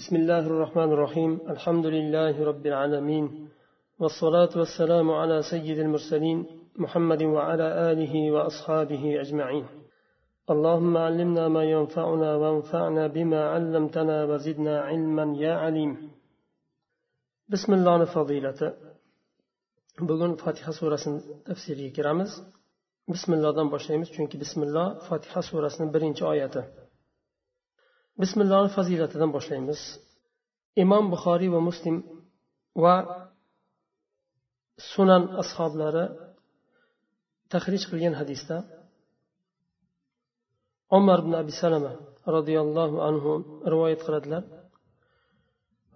بسم الله الرحمن الرحيم. الحمد لله رب العالمين والصلاة والسلام على سيد المرسلين محمد وعلى آله وأصحابه أجمعين. اللهم علمنا ما ينفعنا وانفعنا بما علمتنا وزدنا علما يا عليم. بسم الله الفضيلة. bugun fotiha surasini tafsiriga kiramiz bismillohdan boshlaymiz chunki bismilloh fotiha surasini birinchi oyati bismillohni fazilatidan boshlaymiz. Imom buxoriy va muslim va sunan ashoblari tahrij qilgan hadisda umar ibn abi salama roziyallohu anhu rivoyat qiladilar.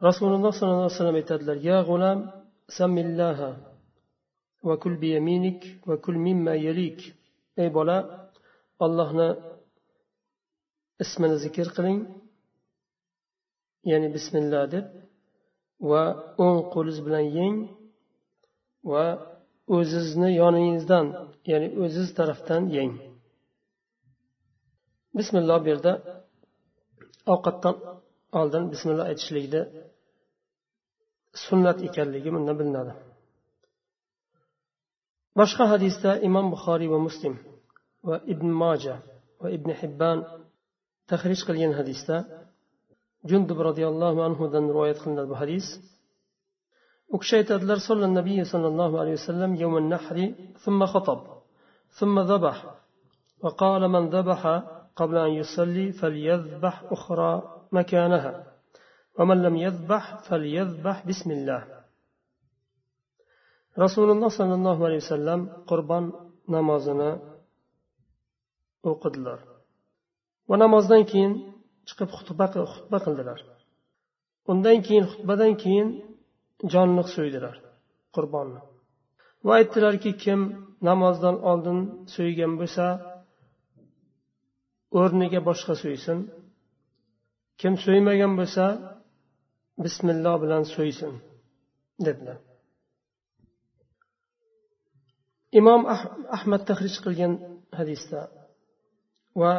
Rasululloh sollallohu alayhi vasallam aytadilar ya g'ulam samillaha va kul biyaminik va kul mimma yalik. Ey bola ollohni ismini zikr qiling. Ya'ni bismillah deb va o'ng qo'lingiz bilan yeng va o'zizni yoningizdan ya'ni o'ziz tarafdan yeng. Bismillah bu yerda ovqatdan oldin bismillah aytishlikni sunnat ekanligi bundan bilinadi. Boshqa hadisda imom buxoriy va muslim va ibn moja va ibn hibban tahrij qilgan hadisda jundub roziyallohu anhudan rivoyat qilinadi bu hadis u kishi aytadilar صلى الله عليه وسلم يوم النحر ثم خطب ثم ذبح وقال من ذبح قبل أن يصلي فليذبح أخرى مكانها ومن لم يذبح فليذبح بسم الله rasululloh sollallohu alayhi vasallam qurbon namozini o'qidilar va namozdan keyin chiqib xutba xutba qildilar. Undan keyin xutbadan keyin jonliq so'ydilar qurbonni. Va aytdilarki kim namozdan oldin so'ygan bo'lsa o'rniga boshqa so'ysin. Kim so'ymagan bo'lsa bismillo bilan so'ysin dedilar. Imom ahmad tahrij qilgan hadisda va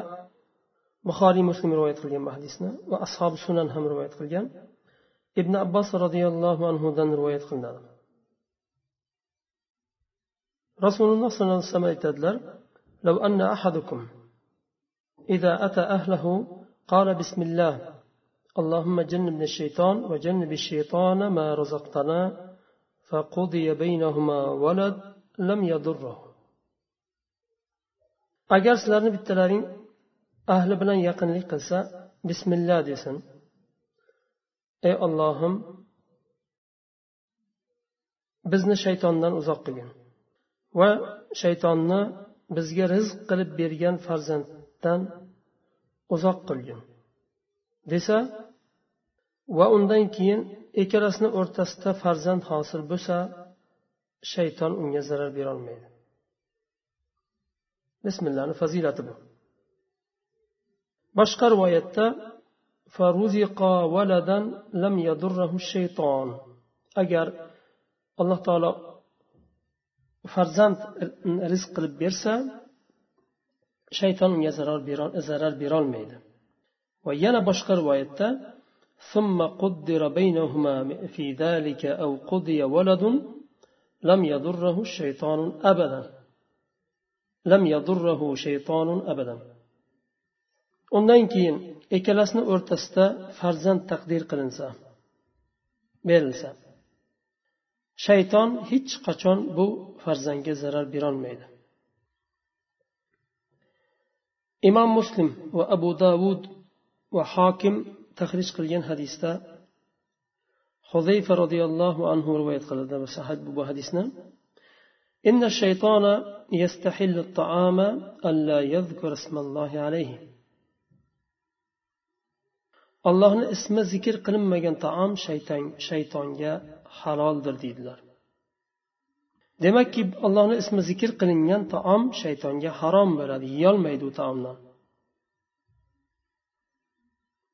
buxoriy muslim rivoyat qilgan bu hadisni va ashobi sunan ham rivoyat qilgan ibn abbos roziyallohu anhudan rivoyat qilinadi rasululloh sollallohu alayhi vasallam aytadilar لو أن أحدكم إذا أتى أهله قال بسم الله اللهم جنبنا الشيطان وجنب الشيطان ما رزقتنا فقضي بينهما ولد lam yadurruhu agar sizlarni bittalaring ahli bilan yaqinlik qilsa bismillah desin. Ey ollohim bizni shaytondan uzoq qilgin va shaytonni bizga rizq qilib bergan farzanddan uzoq qilgin desa va undan keyin ikkalasini o'rtasida farzand hosil bo'lsa shayton unga zarar berolmaydi bismillahni fazilati bu. Boshqa rivoyatda agar alloh taolo farzand rizq qilib bersa shayton unga zarar berolmaydi va yana boshqa rivoyatda ثم قدر بينهما في ذلك أو قضي ولد لم يضره الشيطان أبدا لم يضره شيطان أبدا undan keyin ikkalasini o'rtasida farzand taqdir qilinsa berilsa shayton hech qachon bu farzandga zarar berolmaydi imom muslim va abu davud va hokim tahrij qilgan hadisda حذيفة رضي الله عنه رواية قال صحيح بو حديثنا إن الشيطان يستحل الطعام ألا يذكر اسم الله عليه allohni ismi zikr qilinmagan taom shayton shaytonga haloldir deydilar. Demakki allohni ismi zikr qilingan taom shaytonga harom bo'ladi yeyolmaydi u taomni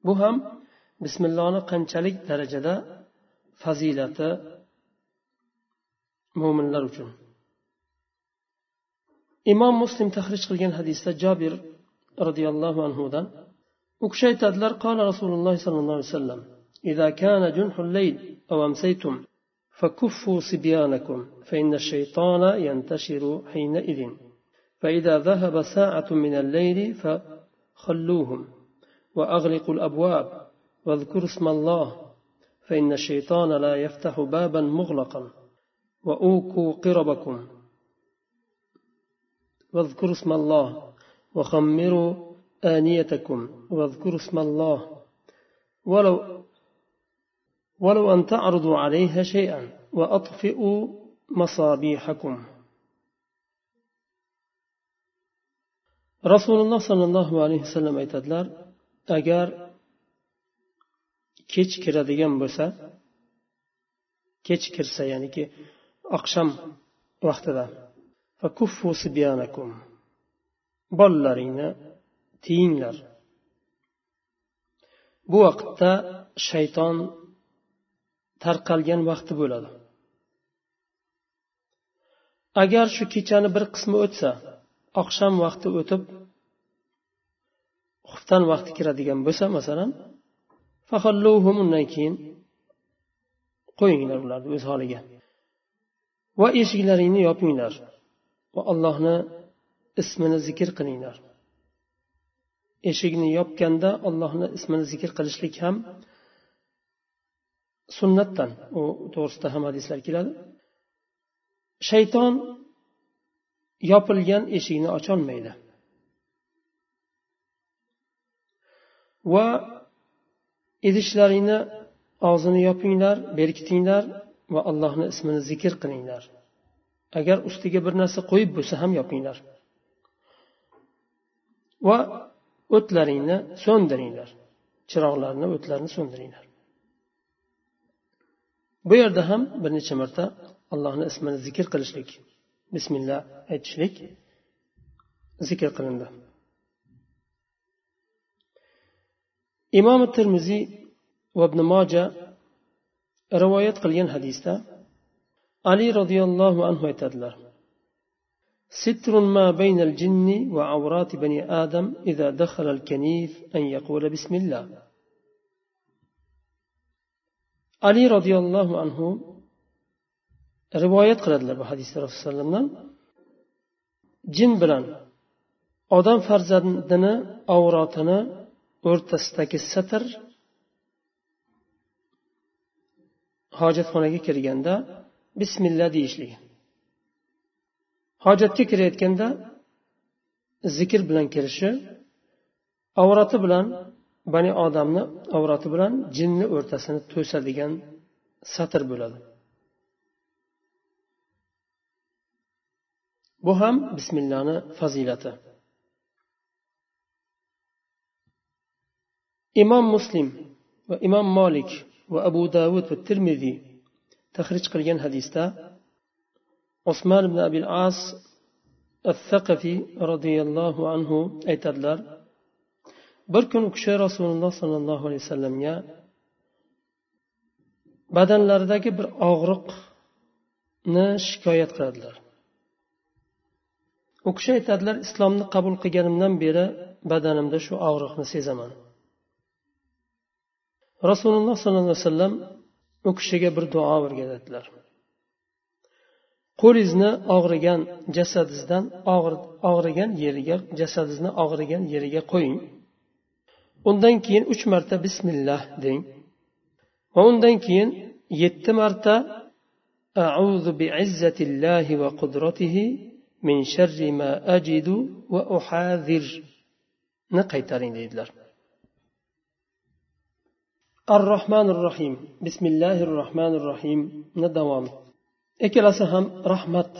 bu ham bismillohni qanchalik darajada fazilati mo'minlar uchun. Imom muslim tahrij qilgan hadisda jobir roziyallohu anhudan u kishi aytadilar qola rasululloh sollallohu alayhi vasallam إذا كان جنح الليل أو أمسيتم فكفوا صبيانكم فإن الشيطان ينتشر حينئذ. فإذا ذهب ساعة من الليل فخلوهم وأغلقوا الأبواب واذكروا اسم الله فإن الشيطان لا يفتح بابا مغلقا وأوكوا قربكم واذكروا اسم الله وخمروا آنيتكم واذكروا اسم الله ولو ولو أن تعرضوا عليها شيئا وأطفئوا مصابيحكم rasululloh sollallohu alayhi vasallam aytadilar agar kech kiradigan bo'lsa kech kirsa ya'niki oqshom vaqtida bolalaringni tiyinglar bu vaqtda shayton tarqalgan vaqti bo'ladi. Agar shu kechani bir qismi o'tsa oqshom vaqti o'tib xuftan vaqti kiradigan bo'lsa masalan undan keyin qo'yinglar ularni o'z holiga. Va eshiklaringni yopinglar va allohni ismini zikr qilinglar. Eshikni yopganda allohni ismini zikr qilishlik ham sunnatdan. U to'g'risida ham hadislar keladi. Shayton yopilgan eshikni ocholmaydi. Va idishlaringni og'zini yopinglar berkitinglar va allohni ismini zikr qilinglar. Agar ustiga bir narsa qo'yib bo'lsa ham yopinglar. Va o'tlaringni so'ndiringlar. Chiroqlarni o'tlarini so'ndiringlar. Bu yerda ham bir necha marta allohni ismini zikr qilishlik bismillah aytishlik zikr qilindi. Imom termiziy va ibn moja rivoyat qilgan hadisda ali roziyallohu anhu aytadilar ستر ما بين الجن وعورات بني آدم إذا دخل الكنيف أن يقول بسم الله ali roziyallohu anhu rivoyat qiladilar bu hadisda rasululloh jin bilan odam farzandini avrotini o'rtasidagi satr hojatxonaga kirganda bismillah deyishlik hojatga kirayotganda zikr bilan kirishi avrati bilan bani odamni avrati bilan jinni o'rtasini to'sadigan satr bo'ladi. Bu ham bismillani fazilati. Imom muslim va imom molik va abu davud va termiziy tahrij qilgan hadisda usmon ibn abil as الثقفي رضي الله عنه aytadilar bir kun u kishi rasululloh sollallohu alayhi vasallamga badanlaridagi bir og'riqni shikoyat qiladilar u kishi aytadilar islomni qabul qilganimdan beri badanimda shu og'riqni sezaman rasululloh sollallohu alayhi vasallam u kishiga bir duo o'rgatadilar qo'lingizni og'rigan jasadingizdan og'rigan yeriga jasadingizni og'rigan yeriga qo'ying undan keyin uch marta bismillah deng va undan keyin yetti marta أعوذ بعزة الله وقدرته من شر ما أجد وأحاذر نقيترين deydilar ar rohmanir rohim bismillahi rohmanir rohim ni davomi ikkalasi ham rahmat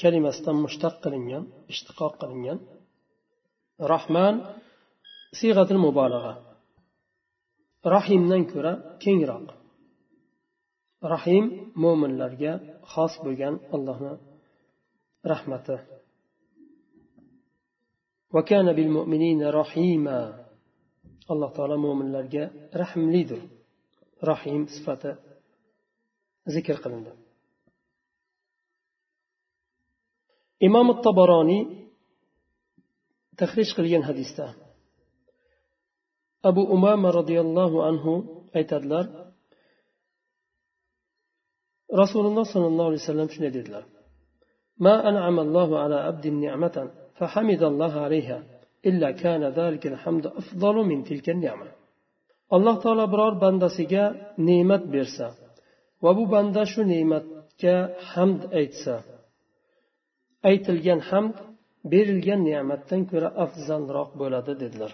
kalimasidan mushtaq qilingan ishtiqoq qilingan rahman siyg'atil mubolag'a rahimdan ko'ra kengroq rahim mo'minlarga xos bo'lgan allohni rahmati وكان بالمؤمنين رحيما alloh taolo mo'minlarga rahmlidir rahim sifati zikr qilindi imom taboroniy tahrij qilgan hadisda abu umama roziyallohu anhu aytadilar rasululloh sollallohu alayhi vasallam shunday dedilar ما أنعم الله على عبد نعمة فحمد الله عليها إلا كان ذلك الحمد أفضل من تلك النعمة alloh taolo biror bandasiga ne'mat bersa va bu banda shu ne'matga hamd aytsa aytilgan hamd berilgan ne'matdan ko'ra afzalroq bo'ladi dedilar.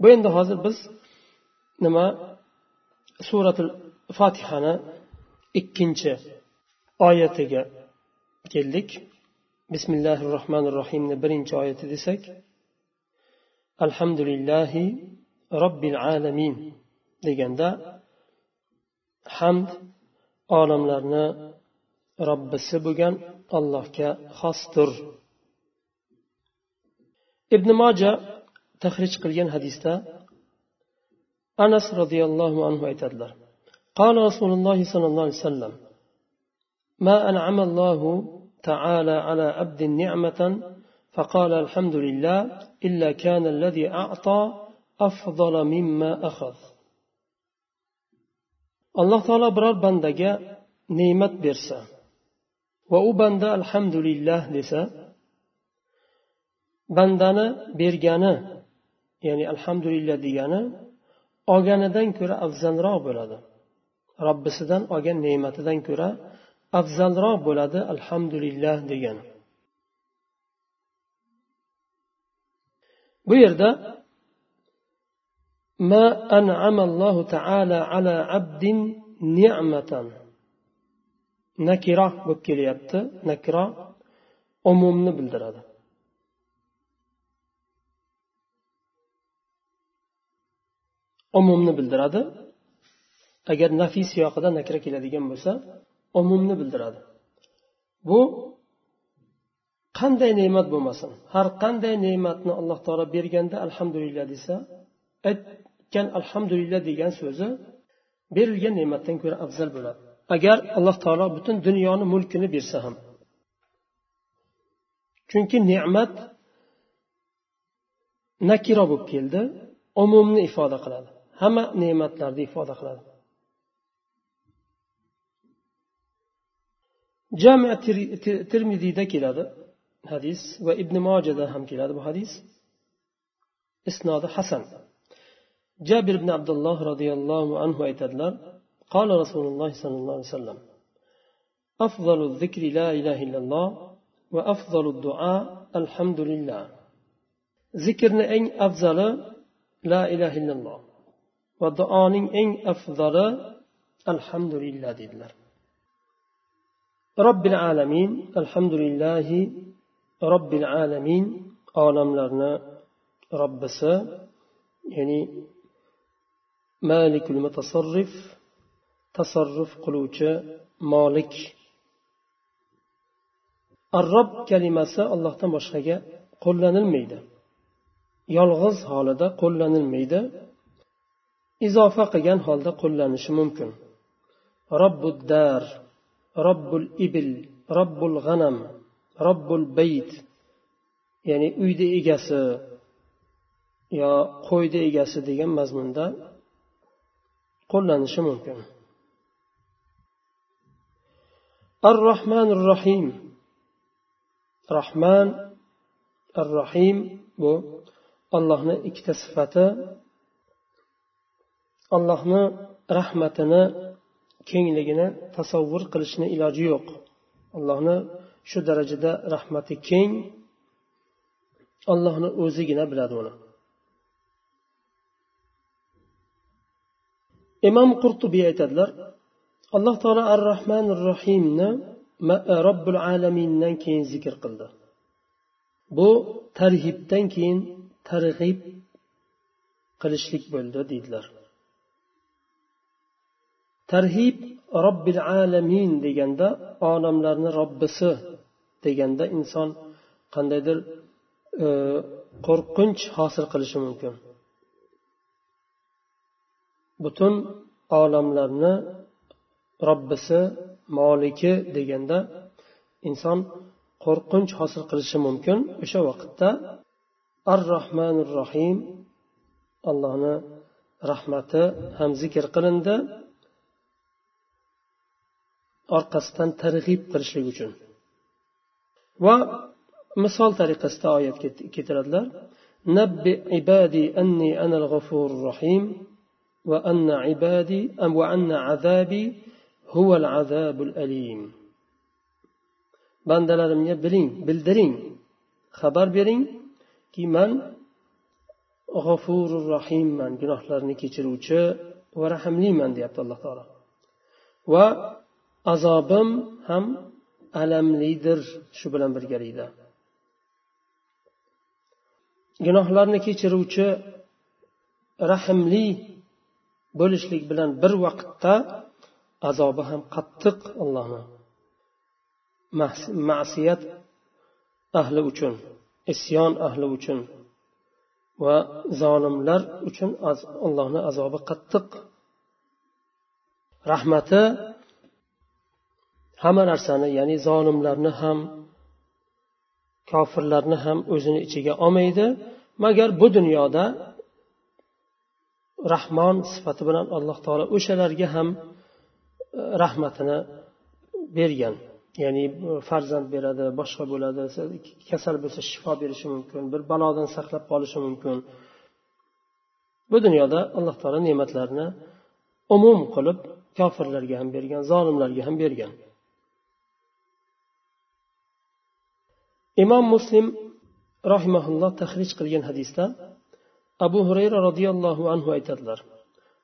Bu endi hozir biz nima? Suratul fatihani ikkinchi oyatiga keldik. Bismillahi rohmanir rohimni birinchi oyati desak alhamdulillahi robbil alamin deganda hamd olamlarni robbisi bo'lgan allohga xosdir ibn moja tahrij qilgan hadisda anas roziyallohu anhu aytadilar قال رسول الله صلى الله عليه وسلم ما أنعم الله تعالى على عبد نعمة فقال الحمد لله إلا كان الذي أعطى أفضل مما أخذ alloh taolo biror bandaga ne'mat bersa va u banda alhamdulillah desa bandani bergani ya'ni alhamdulillah degani olganidan ko'ra afzalroq bo'ladi robbisidan olgan ne'matidan ko'ra afzalroq bo'ladi alhamdulillah degan bu yerda ما أنعم الله تعالى على عبد نعمة nakira bo'lib kelyapti nakira umumni bildiradi umumni bildiradi agar nafiy siyoqida nakra keladigan bo'lsa umumni bildiradi bu qanday ne'mat bo'lmasin har qanday ne'matni alloh taolo berganda alhamdulillah desa aytgan alhamdulillah degan so'zi berilgan ne'matdan ko'ra afzal bo'ladi. Agar alloh taolo butun dunyoni mulkini bersa ham. Chunki ne'mat nakiro bo'lib keldi umumni ifoda qiladi. Hamma ne'matlarni ifoda qiladi. Jami termiziyda keladi hadis va ibn mojada ham keladi bu hadis. Isnodi hasan. جابر بن عبد الله رضي الله عنه أيتدلر قال رسول الله صلى الله عليه وسلم أفضل الذكر لا إله إلا الله وأفضل الدعاء الحمد لله ذكرنا إن أفضل لا إله إلا الله ودعاء إن أفضل الحمد لله دلر. رب العالمين الحمد لله رب العالمين أعلم لنا ربسا يعني malikul mutasarrif tasarruf qiluvchi molik arrob kalimasi allohdan boshqaga qo'llanilmaydi. Yolg'iz holida qo'llanilmaydi. Izofa qilgan holda qo'llanishi mumkin. Robbuddar robbul ibil robbul g'anam robbul bayt ya'ni uyni egasi yo qo'yni egasi degan mazmunda qo'llanishi mumkin. Ar rohmanir rohim rahman ar rohim bu allohni ikkita sifati. Allohni rahmatini kengligini tasavvur qilishni iloji yo'q. Allohni shu darajada rahmati keng. Allohni o'zigina biladi uni. Imom qurtubiy aytadilar alloh taolo ar rohmanir rohimni e, robbil alamindan keyin zikr qildi. Bu tarhibdan keyin targ'ib qilishlik bo'ldi deydilar. Tarhib robbil alamin deganda olamlarni robbisi deganda inson qandaydir e, qo'rqinch hosil qilishi mumkin. butun olamlarni robbisi moliki deganda inson qo'rqinch hosil qilishi mumkin o'sha vaqtda ar rohmanir rohim allohni rahmati ham zikr qilindi orqasidan targ'ib qilishlik uchun va misol tariqasida oyat keltiradilar نبئ عبادي أني أنا الغفور الرحيم وأن عبادي أم وأن عذابي هو العذاب الأليم bandalarimga biling bildiring xabar beringki man g'afurur rohimman gunohlarni kechiruvchi va rahmliman deyapti alloh taolo va azobim ham alamlidir shu bilan birgalikda gunohlarni kechiruvchi rahmli bo'lishlik bilan bir vaqtda azobi ham qattiq allohni ma'siyat ahli uchun isyon ahli uchun va zolimlar uchun allohni azobi qattiq. Rahmati hamma narsani ya'ni zolimlarni ham kofirlarni ham o'zini ichiga olmaydi. Magar bu dunyoda rahmon sifati bilan alloh taolo o'shalarga ham e, rahmatini bergan. Ya'ni e, farzand beradi boshqa bo'ladi kasal bo'lsa shifo berishi mumkin bir balodan saqlab qolishi mumkin. Bu dunyoda alloh taolo ne'matlarni umum qilib kofirlarga ham bergan zolimlarga ham bergan. Imom muslim rahimaulloh tahrij qilgan hadisda abu hurayra roziyallohu anhu aytadilar.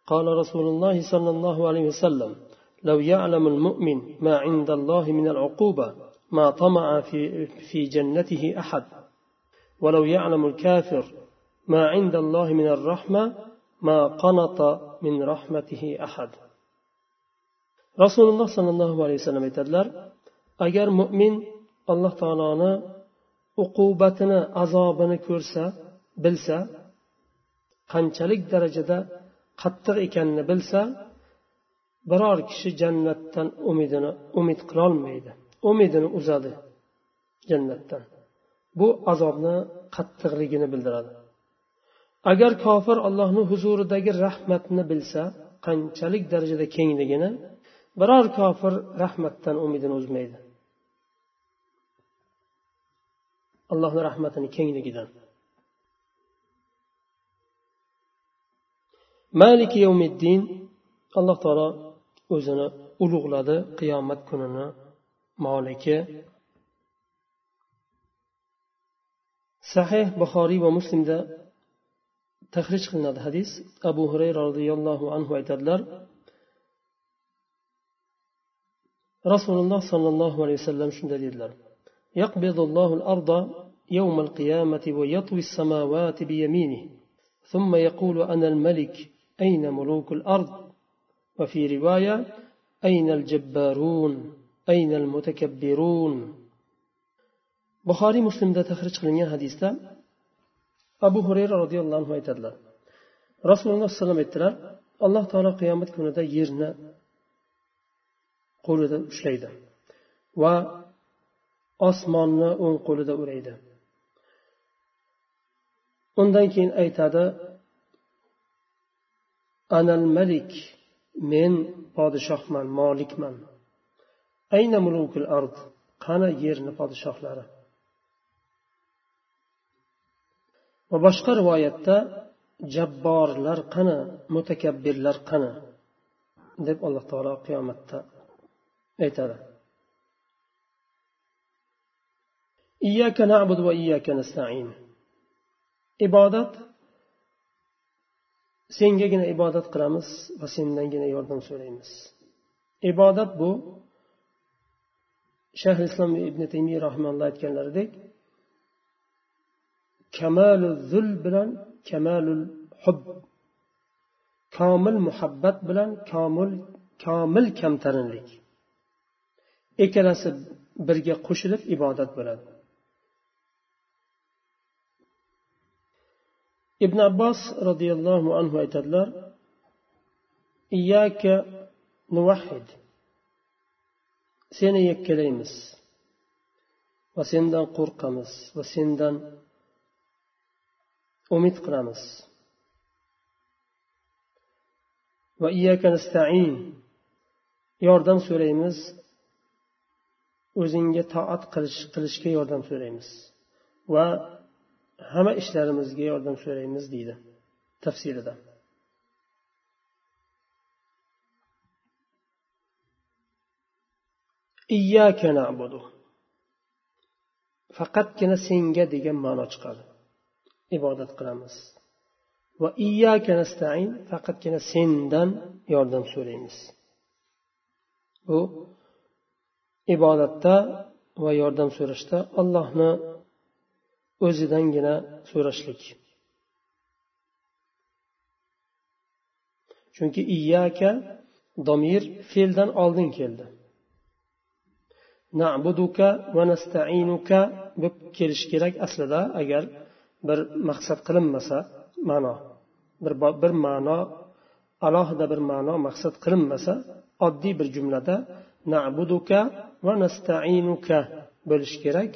قال رسول الله صلى الله عليه وسلم لو يعلم المؤمن ما عند الله من العقوبة ما طمع في, في جنته أحد ولو يعلم الكافر ما عند الله من الرحمة ما قنط من رحمته أحد رسول الله صلى الله عليه وسلم aytadilar agar mo'min alloh taoloni uqubatini azobini ko'rsa bilsa qanchalik darajada qattiq ekanini bilsa biror kishi jannatdan umidini umid qilolmaydi umidini uzadi jannatdan. Bu azobni qattiqligini bildiradi. Agar kofir allohni huzuridagi rahmatni bilsa qanchalik darajada kengligini biror kofir rahmatdan umidini uzmaydi. Allohni rahmatini kengligidan. Maliki yavmiddin alloh taolo o'zini ulug'ladi qiyomat kunini moliki sahih buxoriy va muslimda tahrij qilinadi hadis abu hurayra roziyallohu anhu aytadilar rasululloh sollallohu alayhi vasallam shunday dedilar يقبض الله الأرض يوم القيامة ويطوي السماوات بيمينه ثم يقول أنا الملك أين ملوك الأرض وفي رواية أين الجبارون أين المتكبرون buxoriy muslimda tahrij qilingan hadisda abu hurayra roziyallohu anhu aytadilar rasululloh alayhi vasallam aytdilar alloh taolo qiyomat kunida yerni qo'lida ushlaydi va osmonni o'ng qo'lida o'raydi undan keyin aytadi anal malik men podshohman molikman. Ayna mulukul ard qani yerni podshohlari? Va boshqa rivoyatda jabborlar qani mutakabbirlar qani? deb alloh taolo qiyomatda aytadi. Na'budu va nasta'in. Ibodat sengagina ibodat qilamiz va sendangina yordam so'raymiz. Ibodat bu shayx islom ibn taymiy rahmanalloh aytganlaridek kamalu zul bilan kamalul hub komil muhabbat bilan komil komil kamtarinlik. Ikkalasi birga qo'shilib ibodat bo'ladi. Ibn abbos roziyallohu anhu aytadilar iyaka nuvahid seni yakkalaymiz va sendan qo'rqamiz va sendan umid qilamiz. Va iyyaka nastain yordam so'raymiz o'zingga toat qilish qilishga yordam so'raymiz. Va hamma ishlarimizga yordam so'raymiz deydi tafsirida. Iyyaka na'budu. Faqatgina senga degan ma'no chiqadi. Ibodat qilamiz. Va iyyaka nastain faqatgina sendan yordam so'raymiz. Bu ibodatda va yordam so'rashda allohni o'zidangina so'rashlik. Chunki iyyaka domir fe'ldan oldin keldi. Nabuduka va nastainuka bo'lib kelishi kerak aslida agar bir maqsad qilinmasa ma'no bir bir ma'no alohida bir ma'no maqsad qilinmasa oddiy bir jumlada nabuduka va nastainuka bo'lishi kerak.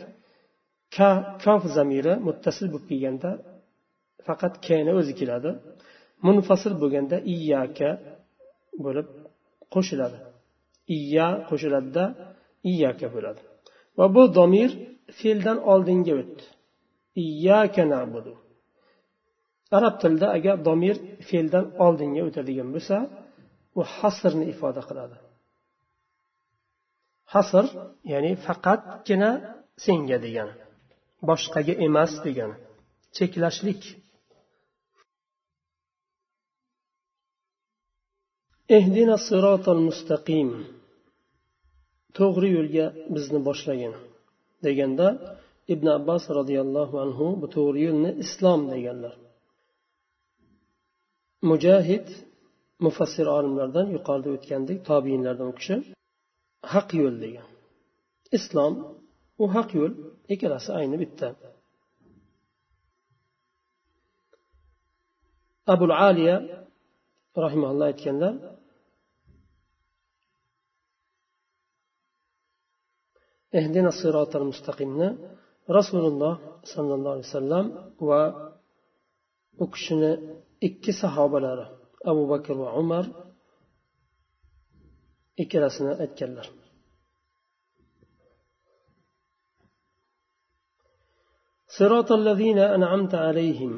Kof zamiri muttasil bo'lib kelganda faqat kni o'zi keladi. Munfasil bo'lganda iyyaka bo'lib qo'shiladi. Iyya qo'shiladida iyyaka bo'ladi. Va bu domir fe'ldan oldinga o'tdi. Iyyaka nabudu. Arab tilida agar domir fe'ldan oldinga o'tadigan bo'lsa u hasrni ifoda qiladi. Hasr ya'ni faqatgina senga degani. Boshqaga emas degani cheklashlik. Ehdina sirotal mustaqim. To'g'ri yo'lga bizni boshlagin deganda ibn abbos roziyallohu anhu bu to'g'ri yo'lni islom deganlar. Mujahid mufassir olimlardan yuqorida o'tgandek tobiinlardan u kishi haq yo'l degan. Islom u haq yo'l. İkkalasi ayni bitta abul aliya rahimalloh aytganlar ehdina sirotal mustaqimni rasululloh sollallohu alayhi vasallam va u kishini ikki sahobalari abu bakr va umar ikkalasini aytganlar صراط الذين أنعمت عليهم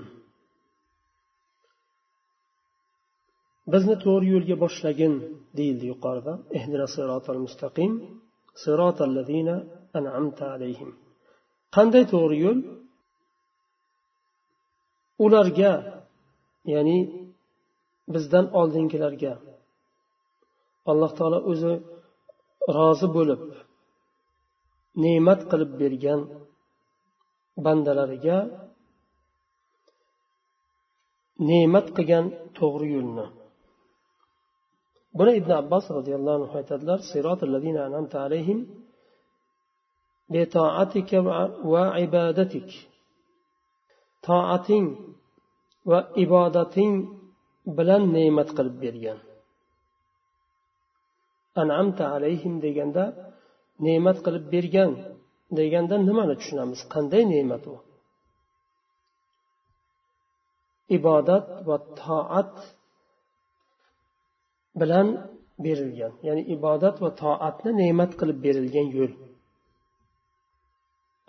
bizni to'g'ri yo'lga boshlagin deyildi yuqorida ehdina sirotal mustaqim sirotal ladina an'amta alayhim qanday to'g'ri yo'l ularga ya'ni bizdan oldingilarga alloh taolo o'zi rozi bo'lib ne'mat qilib bergan bandalariga ne'mat qilgan to'g'ri yo'lni. Buni ibn abbos roziyallohu anhu aytadilar an'amta alayhim betoatika va ibadatik. Toating va ibodating bilan ne'mat qilib bergan. An'amta alayhim deganda ne'mat qilib bergan. Deganda nimani tushunamiz? Qanday ne'mat u? Ibodat va toat bilan berilgan. Ya'ni ibodat va toatni ne'mat qilib berilgan yo'l.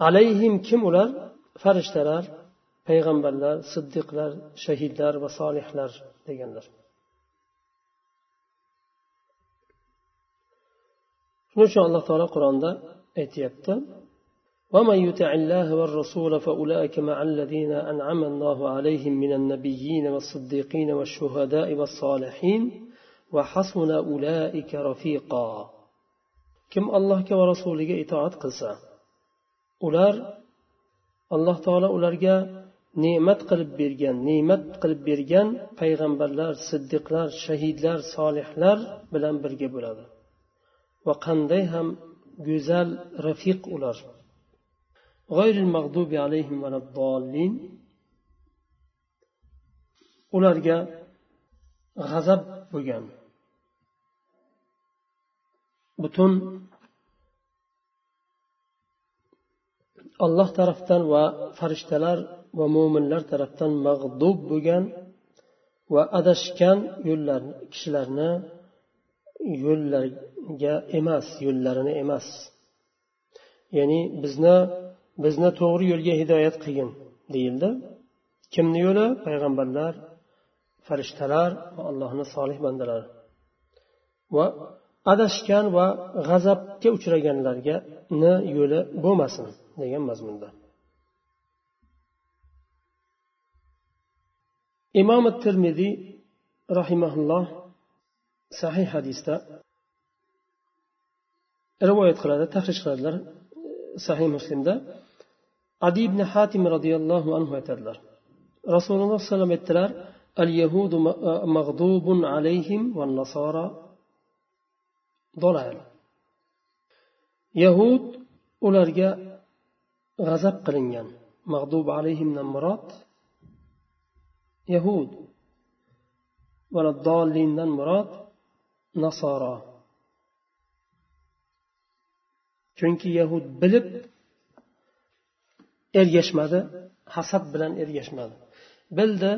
Alayhim kim ular? Farishtalar payg'ambarlar siddiqlar shahidlar va solihlar deganlar. Shuning uchun alloh taolo qur'onda aytyapti ومن يطع الله والرسول فأولئك مع الذين أنعم الله عليهم من النبيين والصديقين والشهداء والصالحين وحسن أولئك رفيقا كم الله ورسوله إطاعت قلسا ular alloh taolo ularga ne'mat qilib bergan ne'mat qilib bergan payg'ambarlar siddiqlar shahidlar solihlar bilan birga bo'ladi va qanday ham go'zal rafiq ular ularga g'azab bo'lgan. Butun alloh tarafdan va farishtalar va mo'minlar tarafdan mag'dub bo'lgan va adashgan yo'llar kishilarni yo'llarga emas yo'llarini emas. Ya'ni bizni bizni to'g'ri yo'lga hidoyat qilgin deyildi. Kimni yo'li payg'ambarlar farishtalar va allohni solih bandalari. Va adashgan va g'azabga uchraganlargani yo'li bo'lmasin degan mazmunda. Imom termiziy rahimaulloh sahih hadisda rivoyat qiladi tahrij qiladilar e, sahih muslimda. Adi ibn hatim roziyallohu anhu aytadilar rasululloh alayhi vasallam aytdilar al yahudu mag'dubun alayhim va nasara dolal yahud ularga g'azab qilingan mag'dub alayhimdan murod yahud dollindan murod nasoro chunki yahud bilib ergashmadi hasad bilan ergashmadi. Bildi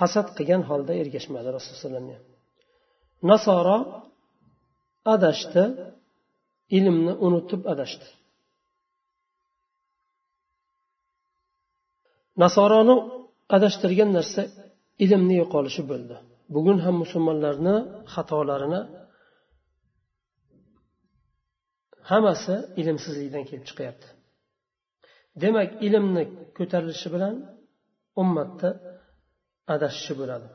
hasad qilgan holda ergashmadi rasululloh nasoro adashdi ilmni unutib adashdi. Nasoroni adashtirgan narsa ilmni yo'qolishi bo'ldi. Bugun ham musulmonlarni xatolarini hammasi ilmsizlikdan kelib chiqyapti. Demak ilmni ko'tarilishi bilan ummatda adashishi bo'ladi.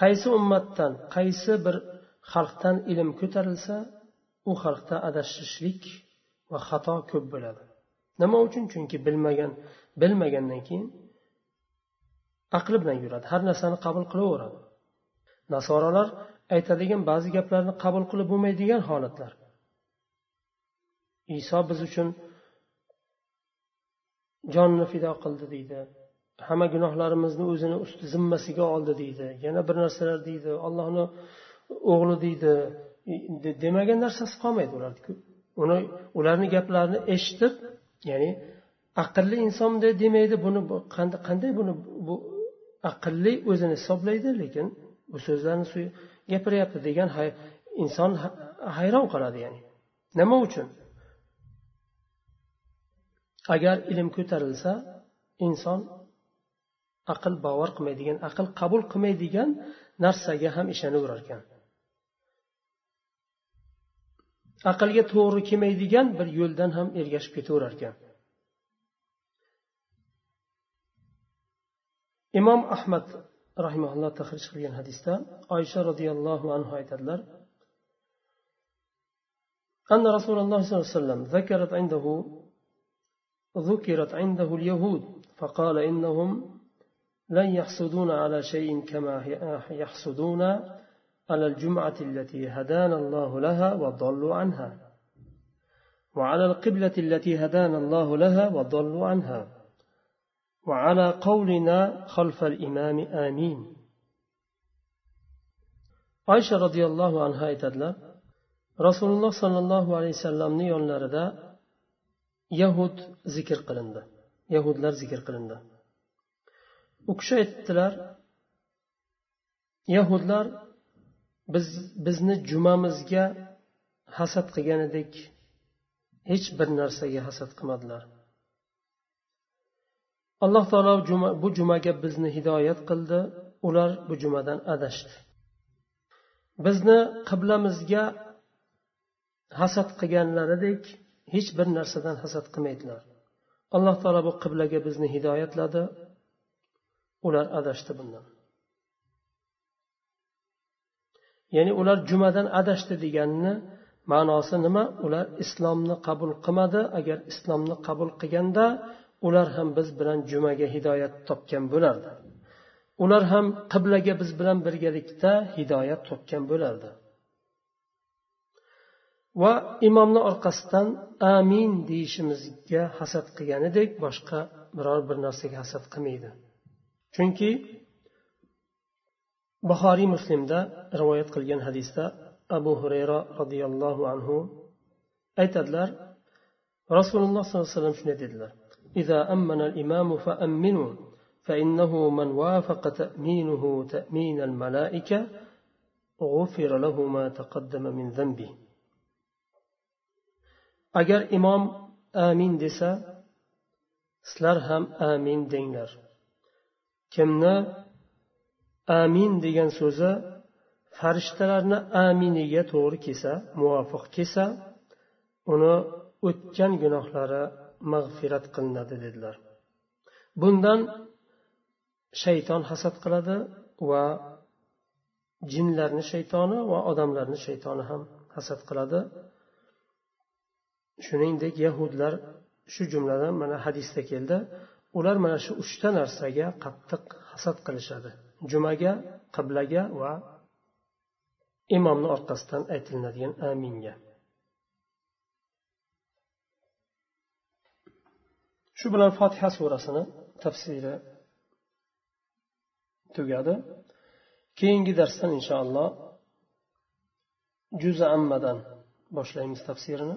Qaysi ummatdan qaysi bir xalqdan ilm ko'tarilsa u xalqda adashishlik va xato ko'p bo'ladi. Nima uchun? Chunki bilmagan bilmagandan keyin aqli bilan yuradi. Har narsani qabul qilaveradi. Nasorolar aytadigan ba'zi gaplarni qabul qilib bo'lmaydigan holatlar. Iso biz uchun jonni fido qildi deydi. Hamma gunohlarimizni o'zini usti zimmasiga oldi deydi. Yana bir narsalar deydi. Ollohni o'g'li deydi. Demagan narsasi qolmaydi ularniku uni ularni gaplarini eshitib ya'ni aqlli inson bunday demaydi. Buni qanday buni bu aqlli o'zini hisoblaydi lekin bu so'zlarni gapiryapti degan inson hayron qoladi ya'ni. Nima uchun? agar ilm ko'tarilsa inson aql bovar qilmaydigan aql qabul qilmaydigan narsaga ham ishonaverar ekan aqlga to'g'ri kelmaydigan bir yo'ldan ham ergashib ketaverar ekan imom ahmad rahimaulloh tahrij qilgan hadisda oysha roziyallohu anhu aytadilar أن رسول الله صلى الله عليه وسلم ذكرت عنده ذكرت عنده اليهود فقال إنهم لن يحسدون على شيء كما يحسدون على الجمعة التي هدانا الله لها وضلوا عنها. وعلى القبلة التي هدانا الله لها وضلوا عنها. وعلى قولنا خلف الإمام آمين. عائشة رضي الله عنها aytadilar rasululloh sollallohu alayhi vasallamni yonlarida yahud zikr qilindi. Yahudlar zikr qilindi. U kishi aytdilar yahudlar biz bizni jumamizga hasad qilganidek hech bir narsaga hasad qilmadilar. Alloh taolo bu jumaga bizni hidoyat qildi. Ular bu jumadan adashdi. Bizni qiblamizga hasad qilganlaridek hech bir narsadan hasad qilmaydilar. Alloh taolo bu qiblaga bizni hidoyatladi. Ular adashdi bundan. Ya'ni ular jumadan adashdi deganni ma'nosi nima? Ular islomni qabul qilmadi. Agar islomni qabul qilganda ular ham biz bilan jumaga hidoyat topgan bo'lardi. Ular ham qiblaga biz bilan birgalikda hidoyat topgan bo'lardi. va imomni orqasidan amin deyishimizga hasad qilganidek boshqa biror bir narsaga hasad qilmaydi chunki buxoriy muslimda rivoyat qilgan hadisda abu hurayra roziyallohu anhu aytadilar rasululloh sollallohu alayhi vasallam shunday dedilar إذا أمن الإمام فأمنوا فإنه من وافق تأمينه تأمين الملائكة غفر له ما تقدم من ذنبه agar imom amin desa sizlar ham amin denglar. Kimni amin degan so'zi farishtalarni aminiga to'g'ri kelsa muvofiq kelsa uni o'tgan gunohlari mag'firat qilinadi dedilar. Bundan shayton hasad qiladi va jinlarni shaytoni va odamlarni shaytoni ham hasad qiladi. Shuningdek yahudlar shu jumladan mana hadisda keldi. Ular mana shu uchta narsaga qattiq hasad qilishadi. Jumaga qiblaga va imomni orqasidan aytilinadigan aminga. Shu bilan fotiha surasini tafsiri tugadi. Keyingi darsdan inshaalloh juza ammadan boshlaymiz tafsirini.